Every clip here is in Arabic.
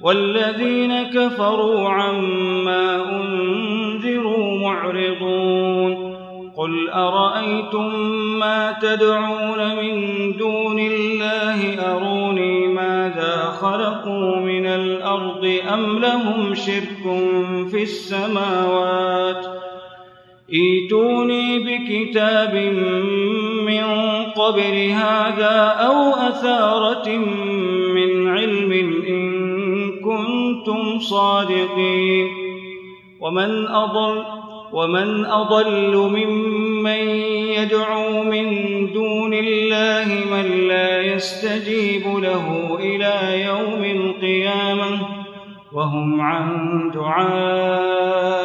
والذين كفروا عما أنذروا معرضون قل أرأيتم ما تدعون من دون الله أروني ماذا خلقوا من الأرض أم لهم شرك في السماوات إيتوني بكتاب من قبل هذا أو أثارة من علم صادقين. ومن أضل ومن أضل ممن يدعو من دون الله من لا يستجيب له إلى يوم القيامة وهم عن دعائهم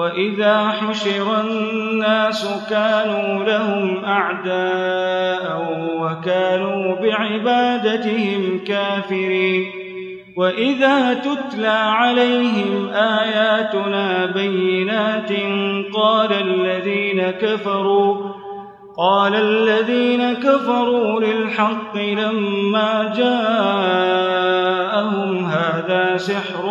وإذا حشر الناس كانوا لهم أعداء وكانوا بعبادتهم كافرين وإذا تتلى عليهم آياتنا بينات قال الذين كفروا قال الذين كفروا للحق لما جاءهم هذا سحر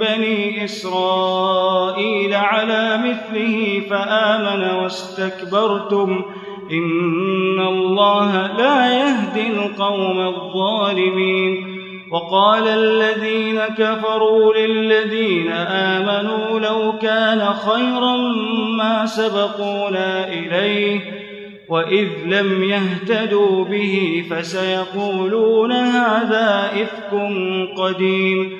بني إسرائيل على مثله فآمن واستكبرتم إن الله لا يهدي القوم الظالمين وقال الذين كفروا للذين آمنوا لو كان خيرا ما سبقونا إليه وإذ لم يهتدوا به فسيقولون هذا إفك قديم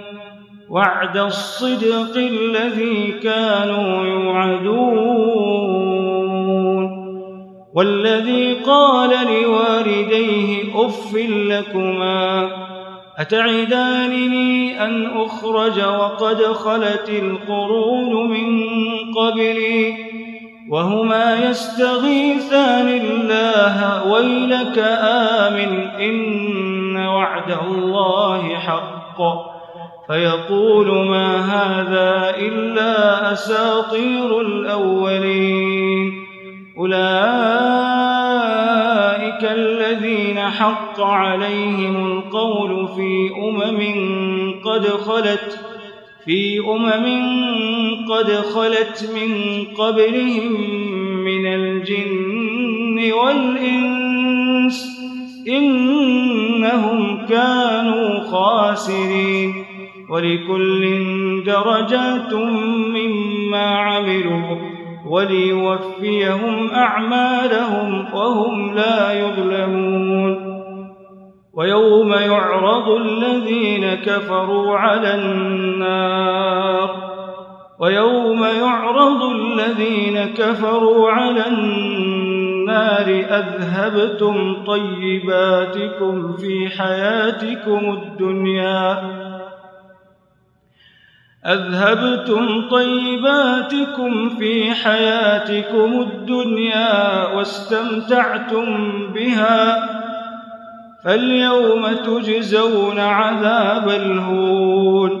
وعد الصدق الذي كانوا يوعدون. والذي قال لوالديه أف لكما أتعدانني أن أخرج وقد خلت القرون من قبلي؟ وهما يستغيثان الله ويلك آمن إن وعد الله حق. فيقول ما هذا إلا أساطير الأولين. أولئك الذين حق عليهم القول في أمم قد خلت في أمم قد خلت من قبلهم من الجن والإنس إنهم كانوا خاسرين. ولكل درجات مما عملوا وليوفيهم أعمالهم وهم لا يظلمون. ويوم يعرض الذين كفروا على النار. ويوم يعرض الذين كفروا على النار. أذهبتم طيباتكم في حياتكم الدنيا. أذهبتم طيباتكم في حياتكم الدنيا واستمتعتم بها فاليوم تجزون عذاب الهون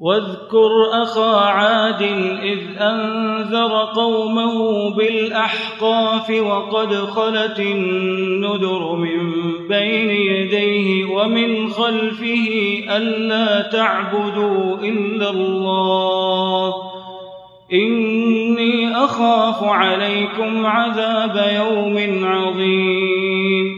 واذكر أخا عاد إذ أنذر قومه بالأحقاف وقد خلت النذر من بين يديه ومن خلفه ألا تعبدوا إلا الله. إني أخاف عليكم عذاب يوم عظيم.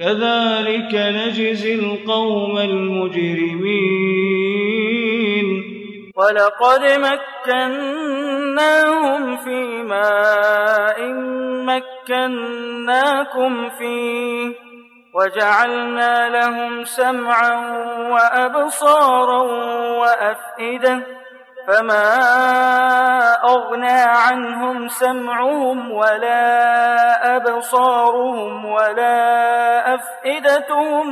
كذلك نجزي القوم المجرمين. ولقد مكناهم في ماء مكناكم فيه وجعلنا لهم سمعا وأبصارا وأفئدة فما أغنى عنهم سمعهم ولا أبصارهم ولا أفئدتهم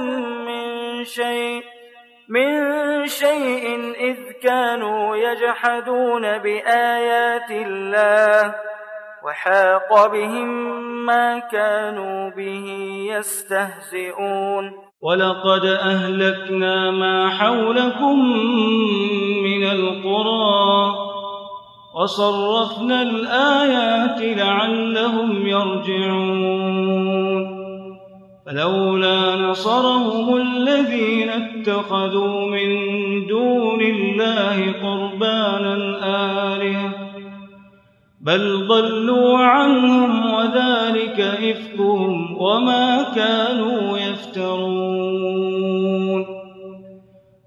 من شيء من شيء إذ كانوا يجحدون بآيات الله وحاق بهم ما كانوا به يستهزئون ولقد أهلكنا ما حولكم من القرى وصرفنا الآيات لعلهم يرجعون. فلولا نصرهم الذين اتخذوا من دون الله قربانا آلهة بل ضلوا عنهم وذلك إفكهم وما كانوا يفترون.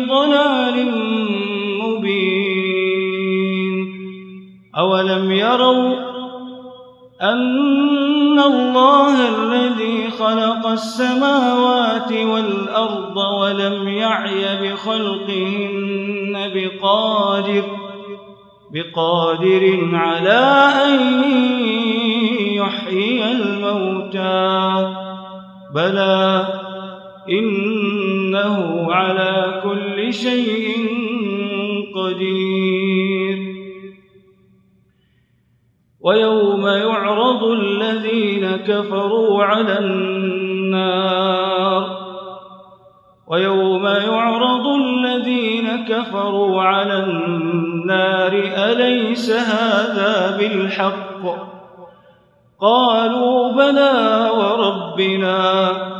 في ضلال مبين أولم يروا أن الله الذي خلق السماوات والأرض ولم يعي بخلقهن بقادر بقادر على أن يحيي الموتى بلى إنه على كل شيء قدير. ويوم يعرض الذين كفروا على النار. ويوم يعرض الذين كفروا على النار أليس هذا بالحق؟ قالوا بلى وربنا.